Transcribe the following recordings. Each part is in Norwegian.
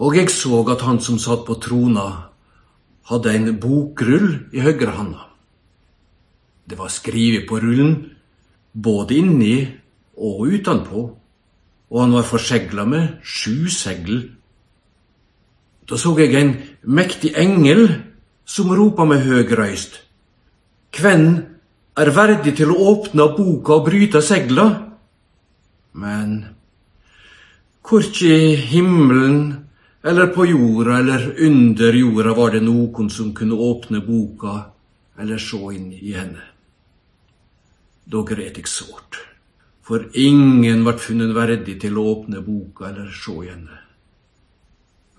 Og jeg så at han som satt på trona, hadde en bokrull i høyre handa. Det var skrevet på rullen, både inni og utenpå, og han var forsegla med sju segl. Da så jeg en mektig engel som ropa med høg røyst. Hvem er verdig til å åpne boka og bryte segla? Men korkje himmelen eller på jorda eller under jorda var det noen som kunne åpne boka eller se inn i henne. Da gret jeg sårt, for ingen ble funnet verdig til å åpne boka eller se i henne.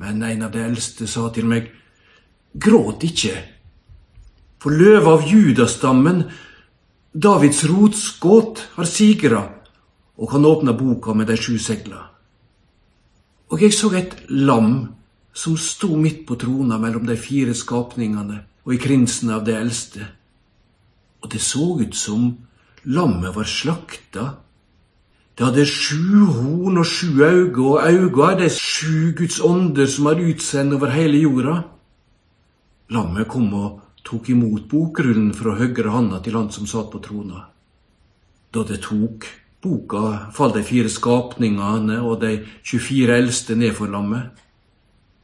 Men en av de eldste sa til meg, gråt ikke, for løva av judastammen, Davids rotskudd, har sigra og kan åpne boka med de sju segla. Og jeg så et lam som sto midt på trona mellom de fire skapningene og i krinsen av det eldste. Og det så ut som lammet var slakta. Det hadde sju horn og sju øyne, og øynene er de sju Guds ånder som er utsendt over hele jorda. Lammet kom og tok imot bokrullen fra høyre handa til han som satt på trona. Da det tok boka, falt de fire skapningene og de 24 eldste ned for lammet.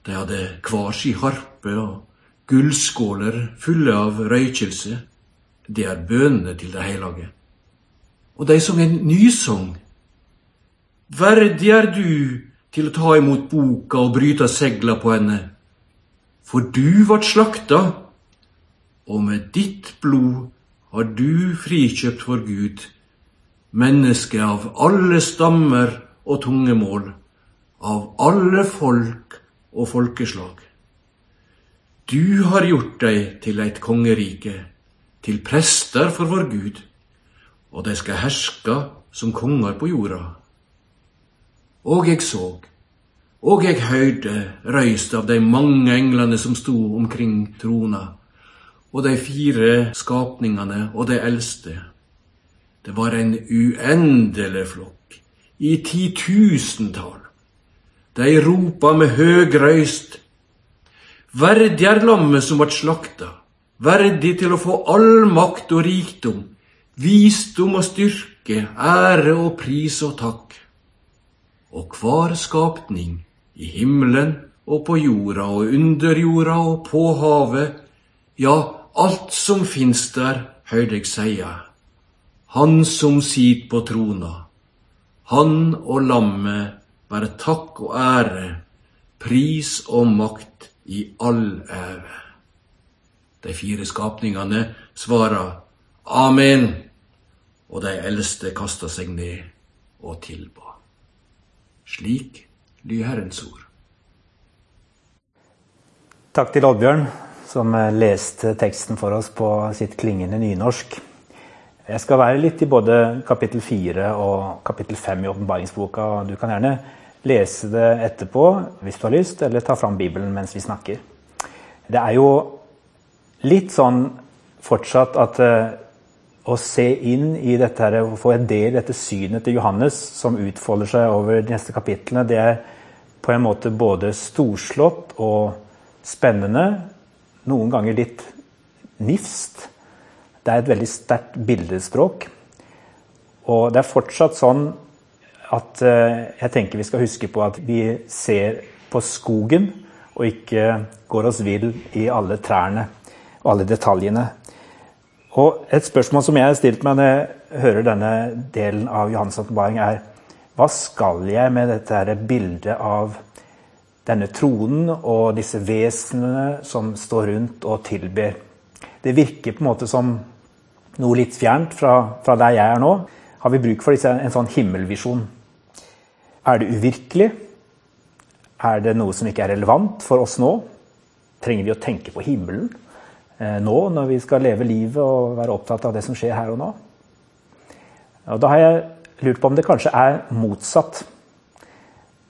De hadde hver sin harpe og gullskåler fulle av røykelse. Det er bønene til de hellige. Og de sang en nysang. Verdig er du til å ta imot boka og bryte segla på henne, for du vart slakta og med ditt blod har du frikjøpt for Gud, menneske av alle stammer og tungemål, av alle folk og folkeslag. Du har gjort deg til eit kongerike, til prester for vår Gud, og de skal herske som konger på jorda. Og jeg så, og jeg høyrde røyst av de mange englene som sto omkring trona, og de fire skapningene og de eldste. Det var en uendelig flokk, i titusentall. De ropa med høg røyst. Verdig er lammet som vart slakta, verdig til å få all makt og rikdom, visdom og styrke, ære og pris og takk. Og hver skapning, i himmelen og på jorda og under jorda og på havet, ja, alt som finst der, høyrde jeg seia. Han som sit på trona, han og lammet være takk og ære, pris og makt i all æve. De fire skapningene svarer Amen, og de eldste kasta seg ned og tilba. Slik lyder Herrens ord. Takk til Oddbjørn, som leste teksten for oss på sitt klingende nynorsk. Jeg skal være litt i både kapittel 4 og kapittel 5 i åpenbaringsboka. Du kan gjerne lese det etterpå hvis du har lyst, eller ta fram Bibelen mens vi snakker. Det er jo litt sånn fortsatt at uh, å se inn i dette her, å få en del i dette synet til Johannes som utfolder seg over de neste kapitlene, det er på en måte både storslått og spennende. Noen ganger litt nifst. Det er et veldig sterkt bildespråk. Og det er fortsatt sånn at uh, jeg tenker vi skal huske på at vi ser på skogen, og ikke går oss vill i alle trærne og alle detaljene. Og Et spørsmål som jeg har stilt meg når jeg hører denne delen av Johans åpenbaring, er hva skal jeg med dette her bildet av denne tronen og disse vesenene som står rundt og tilber? Det virker på en måte som noe litt fjernt fra, fra der jeg er nå. Har vi bruk for disse, en sånn himmelvisjon? Er det uvirkelig? Er det noe som ikke er relevant for oss nå? Trenger vi å tenke på himmelen? Eh, nå, når vi skal leve livet og være opptatt av det som skjer her og nå. Og da har jeg lurt på om det kanskje er motsatt.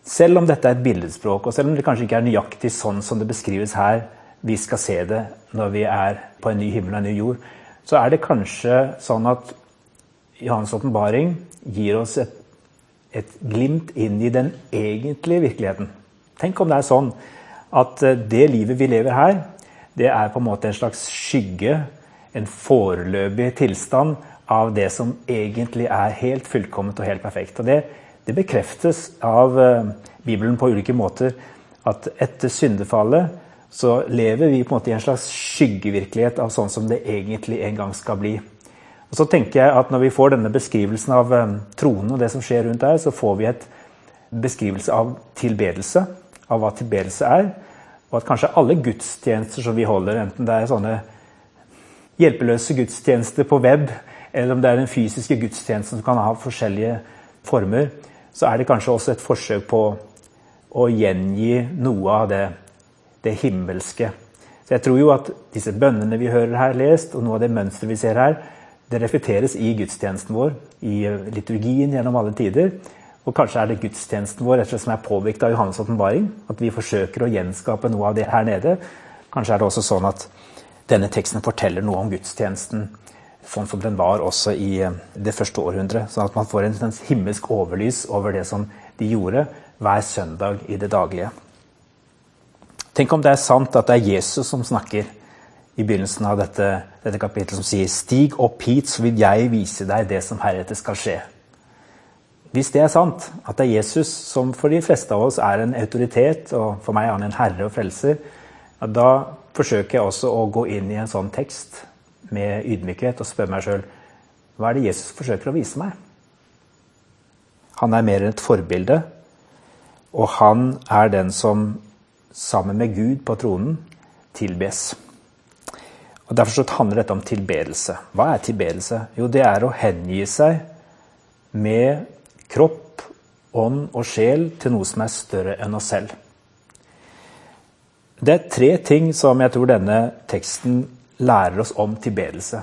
Selv om dette er et billedspråk, og selv om det kanskje ikke er nøyaktig sånn som det beskrives her, vi skal se det når vi er på en ny himmel og en ny jord, så er det kanskje sånn at Johans åpenbaring gir oss et, et glimt inn i den egentlige virkeligheten. Tenk om det er sånn at eh, det livet vi lever her, det er på en måte en slags skygge, en foreløpig tilstand av det som egentlig er helt fullkomment og helt perfekt. Og det, det bekreftes av uh, Bibelen på ulike måter. At etter syndefallet så lever vi på en måte i en slags skyggevirkelighet av sånn som det egentlig en gang skal bli. Og så tenker jeg at Når vi får denne beskrivelsen av um, tronen og det som skjer rundt der, så får vi et beskrivelse av tilbedelse, av hva tilbedelse er. Og at kanskje alle gudstjenester som vi holder, enten det er sånne hjelpeløse gudstjenester på web, eller om det er den fysiske gudstjenesten som kan ha forskjellige former, så er det kanskje også et forsøk på å gjengi noe av det, det himmelske. Så jeg tror jo at disse bønnene vi hører her lest, og noe av det mønsteret vi ser her, det reflekteres i gudstjenesten vår, i liturgien gjennom alle tider. Og kanskje er det gudstjenesten vår som er påvirket av Johannes' åpenbaring. At vi forsøker å gjenskape noe av det her nede. Kanskje er det også sånn at denne teksten forteller noe om gudstjenesten sånn som den var også i eh, det første århundret. Sånn at man får en himmelsk overlys over det som de gjorde hver søndag i det daglige. Tenk om det er sant at det er Jesus som snakker i begynnelsen av dette, dette kapittelet, som sier 'Stig opp hit, så vil jeg vise deg det som heretter skal skje'. Hvis det er sant, at det er Jesus som for de fleste av oss er en autoritet, og for meg er han en herre og frelser, da forsøker jeg også å gå inn i en sånn tekst med ydmykhet og spørre meg sjøl hva er det Jesus forsøker å vise meg? Han er mer enn et forbilde, og han er den som sammen med Gud på tronen tilbes. Og Derfor så handler dette om tilbedelse. Hva er tilbedelse? Jo, det er å hengi seg med kropp, ånd og sjel til noe som er større enn oss selv. Det er tre ting som jeg tror denne teksten lærer oss om tilbedelse.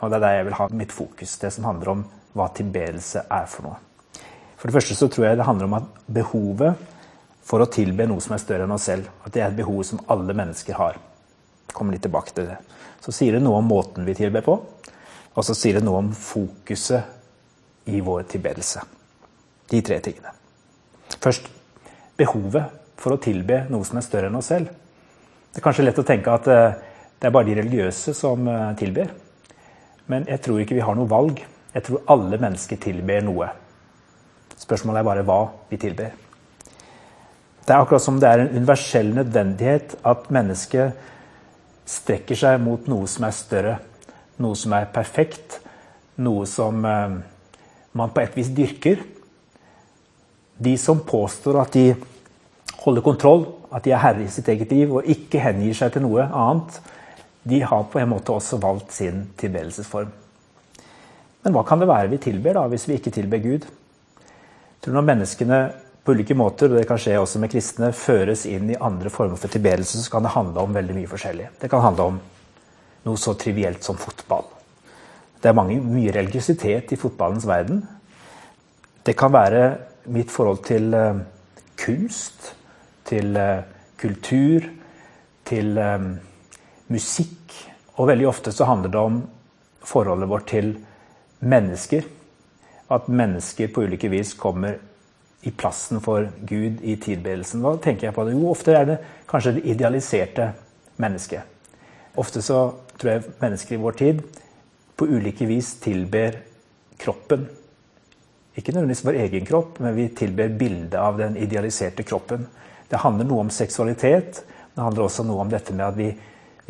Og det er der jeg vil ha mitt fokus, det som handler om hva tilbedelse er for noe. For det første så tror jeg det handler om at behovet for å tilbe noe som er større enn oss selv, at det er et behov som alle mennesker har. Kommer litt tilbake til det. Så sier det noe om måten vi tilber på, og så sier det noe om fokuset i vår tilbedelse. De tre tingene. Først behovet for å tilbe noe som er større enn oss selv. Det er kanskje lett å tenke at eh, det er bare de religiøse som eh, tilber. Men jeg tror ikke vi har noe valg. Jeg tror alle mennesker tilber noe. Spørsmålet er bare hva vi tilber. Det er akkurat som det er en universell nødvendighet at mennesket strekker seg mot noe som er større. Noe som er perfekt. Noe som eh, man på et vis dyrker. De som påstår at de holder kontroll, at de er herre i sitt eget liv og ikke hengir seg til noe annet, de har på en måte også valgt sin tilbedelsesform. Men hva kan det være vi tilber, da, hvis vi ikke tilber Gud? Jeg tror Når menneskene ulike måter, og det kan skje også med kristne, føres inn i andre former for tilbedelse, så kan det handle om veldig mye forskjellig. Det kan handle om noe så trivielt som fotball. Det er mange, mye religiøsitet i fotballens verden. Det kan være mitt forhold til uh, kunst, til uh, kultur, til um, musikk. Og veldig ofte så handler det om forholdet vårt til mennesker. At mennesker på ulike vis kommer i plassen for Gud i tilbedelsen. Hva tenker jeg på det? Jo, ofte er det kanskje det idealiserte mennesket. Ofte så tror jeg mennesker i vår tid på ulike vis tilber kroppen. Ikke nødvendigvis vår egen kropp, men vi tilber bildet av den idealiserte kroppen. Det handler noe om seksualitet. Det handler også noe om dette med at vi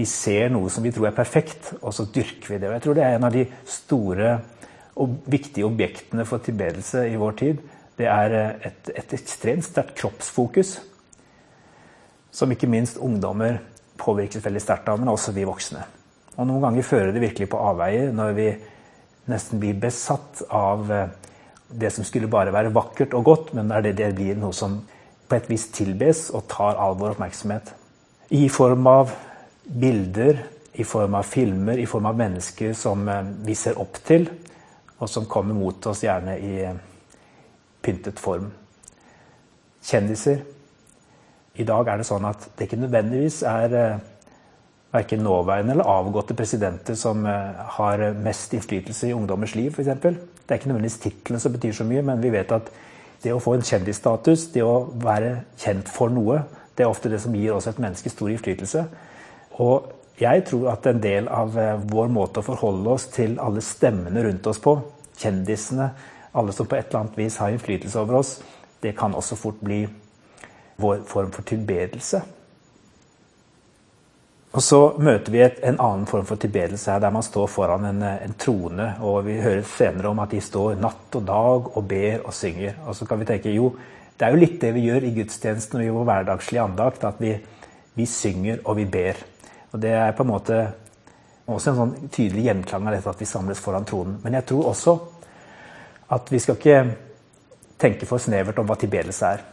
vi ser noe som vi tror er perfekt, og så dyrker vi det. Og jeg tror det er en av de store og viktige objektene for tilbedelse i vår tid. Det er eh, et, et ekstremt sterkt kroppsfokus, som ikke minst ungdommer påvirkes veldig sterkt av, men også vi voksne. Og Noen ganger fører det virkelig på avveier når vi nesten blir besatt av eh, det som skulle bare være vakkert og godt, men er det, det blir noe som på et vis tilbes og tar all vår oppmerksomhet. I form av bilder i form av filmer, i form av mennesker som eh, vi ser opp til, og som kommer mot oss gjerne i pyntet form. Kjendiser. I dag er det sånn at det ikke nødvendigvis er eh, verken nåværende eller avgåtte presidenter som har mest innflytelse i ungdommers liv, f.eks. Det er ikke nødvendigvis titlene som betyr så mye, men vi vet at Det å få en kjendisstatus, det å være kjent for noe, det er ofte det som gir oss et menneske stor innflytelse. Og jeg tror at en del av eh, vår måte å forholde oss til alle stemmene rundt oss på, kjendisene, alle som på et eller annet vis har innflytelse over oss, det kan også fort bli vår form for tilbedelse. Og så møter vi et, en annen form for tilbedelse her, der man står foran en, en, trone. Og vi hører senere om at de står natt og dag og ber og synger. Og så kan vi tenke jo, det er jo litt det vi gjør i gudstjenesten og i vår hverdagslige andakt. At vi, vi, synger og vi ber. Og det er på en måte også en sånn tydelig gjenklang av dette at vi samles foran tronen. Men jeg tror også at vi skal ikke tenke for snevert om hva tilbedelse er.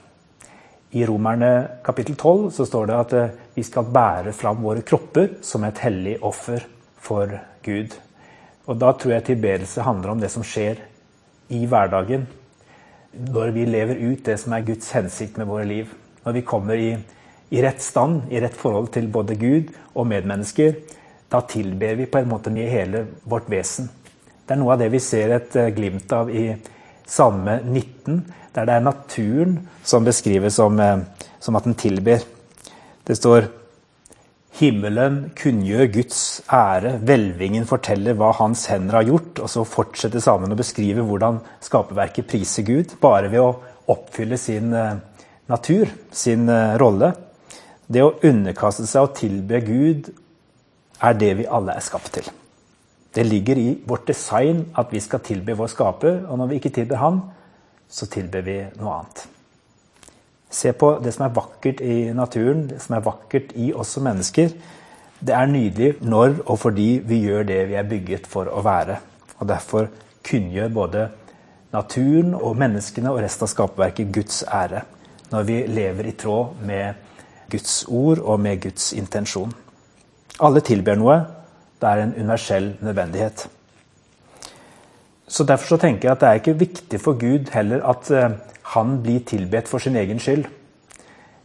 I Romerne kapittel 12 så står det at eh, vi skal bære fram våre kropper som et hellig offer for Gud. Og Da tror jeg tilbedelse handler om det som skjer i hverdagen. Når vi lever ut det som er Guds hensikt med våre liv. Når vi kommer i, i rett stand, i rett forhold til både Gud og medmennesker. Da tilber vi på en måte med hele vårt vesen. Det er noe av det vi ser et eh, glimt av i Salme 19 der det er naturen som beskrives som, eh, som at den tilber. Det står Himmelen kunngjør Guds ære, hvelvingen forteller hva hans hender har gjort. Og så fortsetter sammen å beskrive hvordan skaperverket priser Gud, bare ved å oppfylle sin eh, natur, sin rolle. Det å underkaste seg og tilbe Gud er det vi alle er skapt til. Det ligger i vårt design at vi skal tilbe vår skaper, og når vi ikke tilber Han, så tilber vi noe annet. Se på det som er vakkert i naturen, det som er vakkert i oss som mennesker. Det er nydelig når og fordi vi gjør det vi er bygget for å være. Og Derfor kunngjør både naturen og menneskene og resten av skaperverket Guds ære. Når vi lever i tråd med Guds ord og med Guds intensjon. Alle tilber noe. Det er en universell nødvendighet. Så Derfor så tenker jeg at det er ikke viktig for Gud heller at uh, han blir tilbedt for sin egen skyld.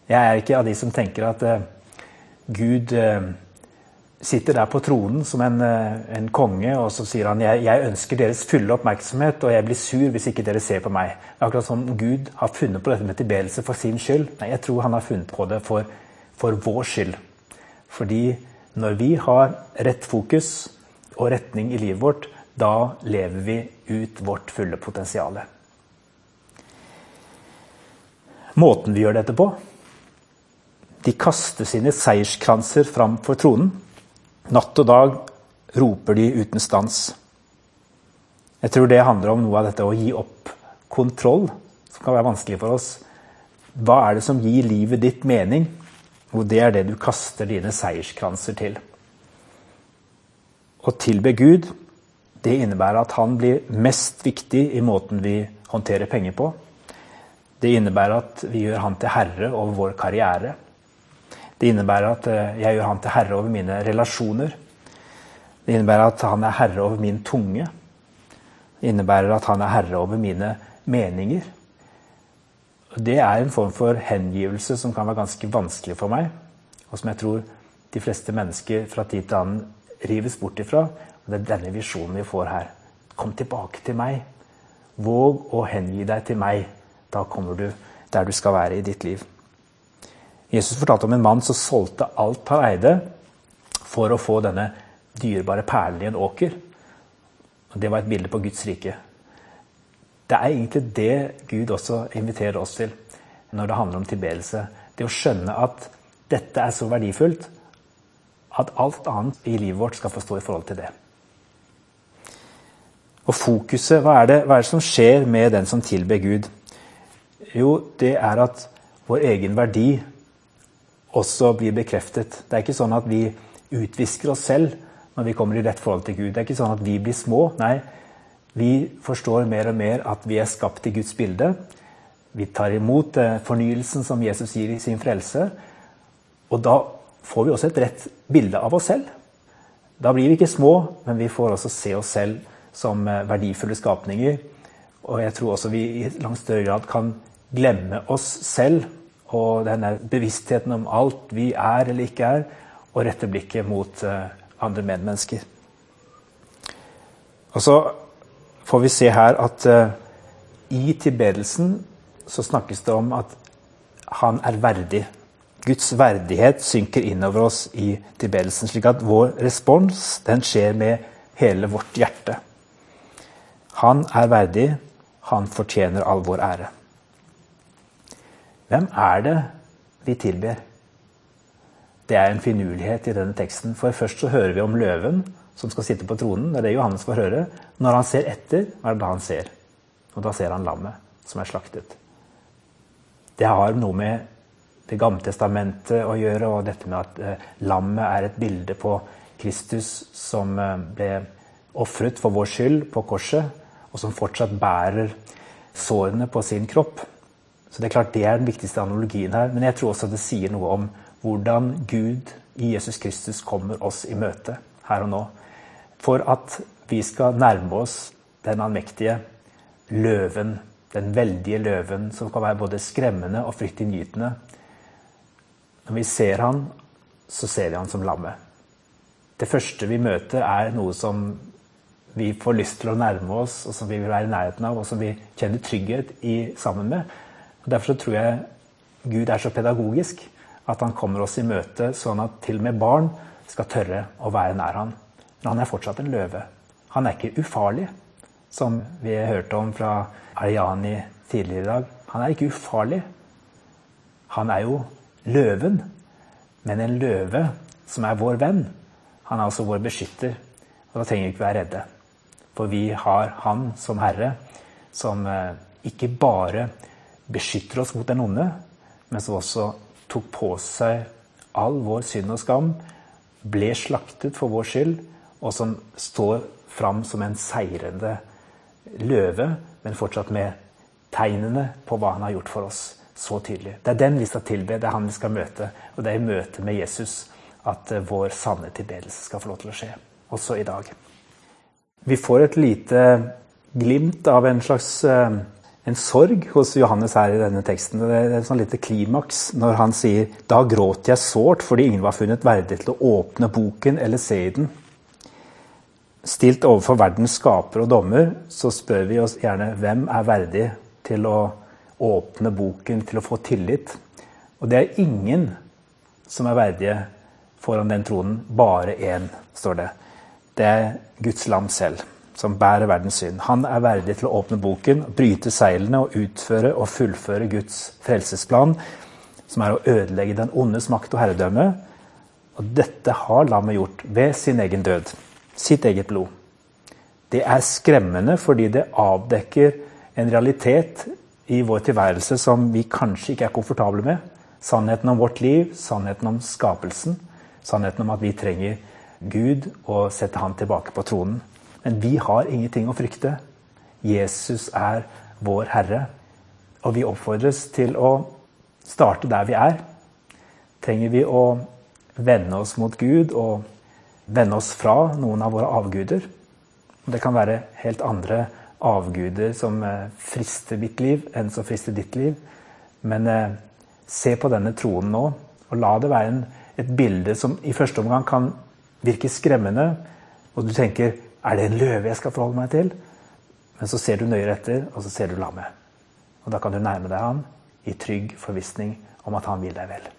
Jeg er ikke av de som tenker at uh, Gud uh, sitter der på tronen som en, en, konge, og så sier han jeg, jeg ønsker deres fulle oppmerksomhet, og jeg blir sur hvis ikke dere ser på meg. Akkurat som Gud har funnet på dette med tilbedelse for sin skyld. Nei, jeg tror han har funnet på det for, for vår skyld. Fordi når vi har rett fokus og retning i livet vårt, da lever vi ut vårt fulle potensial. Måten vi gjør dette på De kaster sine seierskranser fram for tronen. Natt og dag roper de uten stans. Jeg tror det handler om noe av dette å gi opp kontroll, som kan være vanskelig for oss. Hva er det som gir livet ditt mening? Og det er det du kaster dine seierskranser til. Å tilbe Gud det innebærer at han blir mest viktig i måten vi håndterer penger på. Det innebærer at vi gjør han til herre over vår karriere. Det innebærer at eh, jeg gjør han til herre over mine relasjoner. Det innebærer at han er herre over min tunge. Det innebærer at han er herre over mine meninger. Det er en form for hengivelse som kan være ganske vanskelig for meg, og som jeg tror de fleste mennesker fra tid til annen rives bort ifra og Det er denne visjonen vi får her. Kom tilbake til meg. Våg å hengi deg til meg. Da kommer du der du skal være i ditt liv. Jesus fortalte om en mann som solgte alt han eide, for å få denne dyrebare perlen i en åker. Og Det var et bilde på Guds rike. Det er egentlig det Gud også inviterer oss til når det handler om tilbedelse. Det å skjønne at dette er så verdifullt at alt annet i livet vårt skal få stå i forhold til det. Og fokuset, hva er, det, hva er det som skjer med den som tilber Gud? Jo, det er at vår egen verdi også blir bekreftet. Det er ikke sånn at vi utvisker oss selv når vi kommer i rett forhold til Gud. Det er ikke sånn at vi blir små. Nei, vi forstår mer og mer at vi er skapt i Guds bilde. Vi tar imot eh, fornyelsen som Jesus gir i sin frelse. Og da får vi også et rett bilde av oss selv. Da blir vi ikke små, men vi får også se oss selv som eh, verdifulle skapninger. Og jeg tror også vi i langt større grad kan glemme oss selv og denne bevisstheten om alt vi er eller ikke er, og rette blikket mot eh, andre medmennesker. Og så får vi se her at uh, i tilbedelsen så snakkes det om at han er verdig. Guds verdighet synker innover oss i tilbedelsen, slik at vår respons den skjer med hele vårt hjerte. Han er verdig, han fortjener all vår ære. Hvem er det vi tilber? Det er en finurlighet i denne teksten. For først så hører vi om løven som skal sitte på tronen. Det er det Johannes får høre. Når han ser etter, hva er det da han ser? Og da ser han lammet som er slaktet. Det har noe med Det gamle testamentet å gjøre, og dette med at eh, lammet er et bilde på Kristus som eh, ble ofret for vår skyld på korset, og som fortsatt bærer sårene på sin kropp. Så det er klart det er den viktigste analogien her. Men jeg tror også det sier noe om hvordan Gud i Jesus Kristus kommer oss i møte her og nå. For at vi skal nærme oss den allmektige løven den veldige løven som kan være både skremmende og fryktinngytende. Når vi ser han, så ser vi han som lammet. Det første vi møter, er noe som vi får lyst til å nærme oss, og som vi vil være i nærheten av, og som vi kjenner trygghet i sammen med. Og derfor tror jeg Gud er så pedagogisk at han kommer oss i møte sånn at til og med barn skal tørre å være nær han. Men han er fortsatt en løve. Han er ikke ufarlig, som vi hørte om fra Ariani tidligere i dag. Han er ikke ufarlig. Han er jo løven. Men en løve som er vår venn, han er altså vår beskytter. Og da trenger vi ikke være redde. For vi har Han som Herre, som eh, ikke bare beskytter oss mot den onde, men som også tok på seg all vår synd og skam, ble slaktet for vår skyld, og som står fram som en seirende løve men fortsatt med tegnene på hva han har gjort for oss, så tydelig. Det er den vi skal tilbe, det er han vi skal møte. Og det er i møte med Jesus at eh, vår sanne tilbedelse skal få lov til å skje. Også i dag. Vi får et lite glimt av en slags eh, en sorg hos Johannes her i denne teksten. Det er et sånn lite klimaks når han sier da gråt jeg sårt fordi ingen var funnet verdig til å åpne boken eller se i den. Stilt overfor verdens skaper og dommer, så spør vi oss gjerne hvem er verdig til å åpne boken, til å få tillit. Og det er ingen som er verdige foran den tronen. Bare én, står det. Det er Guds lam selv, som bærer verdens synd. Han er verdig til å åpne boken, bryte seilene og utføre og fullføre Guds frelsesplan, som er å ødelegge den ondes makt og herredømme. Og dette har lammet gjort ved sin egen død sitt eget blod. Det er skremmende fordi det avdekker en realitet i vår tilværelse som vi kanskje ikke er komfortable med. Sannheten om vårt liv, sannheten om skapelsen, sannheten om at vi trenger Gud og sette Han tilbake på tronen. Men vi har ingenting å frykte. Jesus er vår Herre. Og vi oppfordres til å starte der vi er. Trenger vi å vende oss mot Gud og vende oss fra noen av våre avguder. Det kan være helt andre avguder som eh, frister mitt liv, enn som frister ditt liv. Men eh, se på denne troen nå, og la det være en, et bilde som i første omgang kan virke skremmende. Og du tenker er det en løve jeg skal forholde meg til? Men så ser du nøyere etter, og så ser du lammet. Og da kan du nærme deg han i trygg forvissning om at han vil deg vel.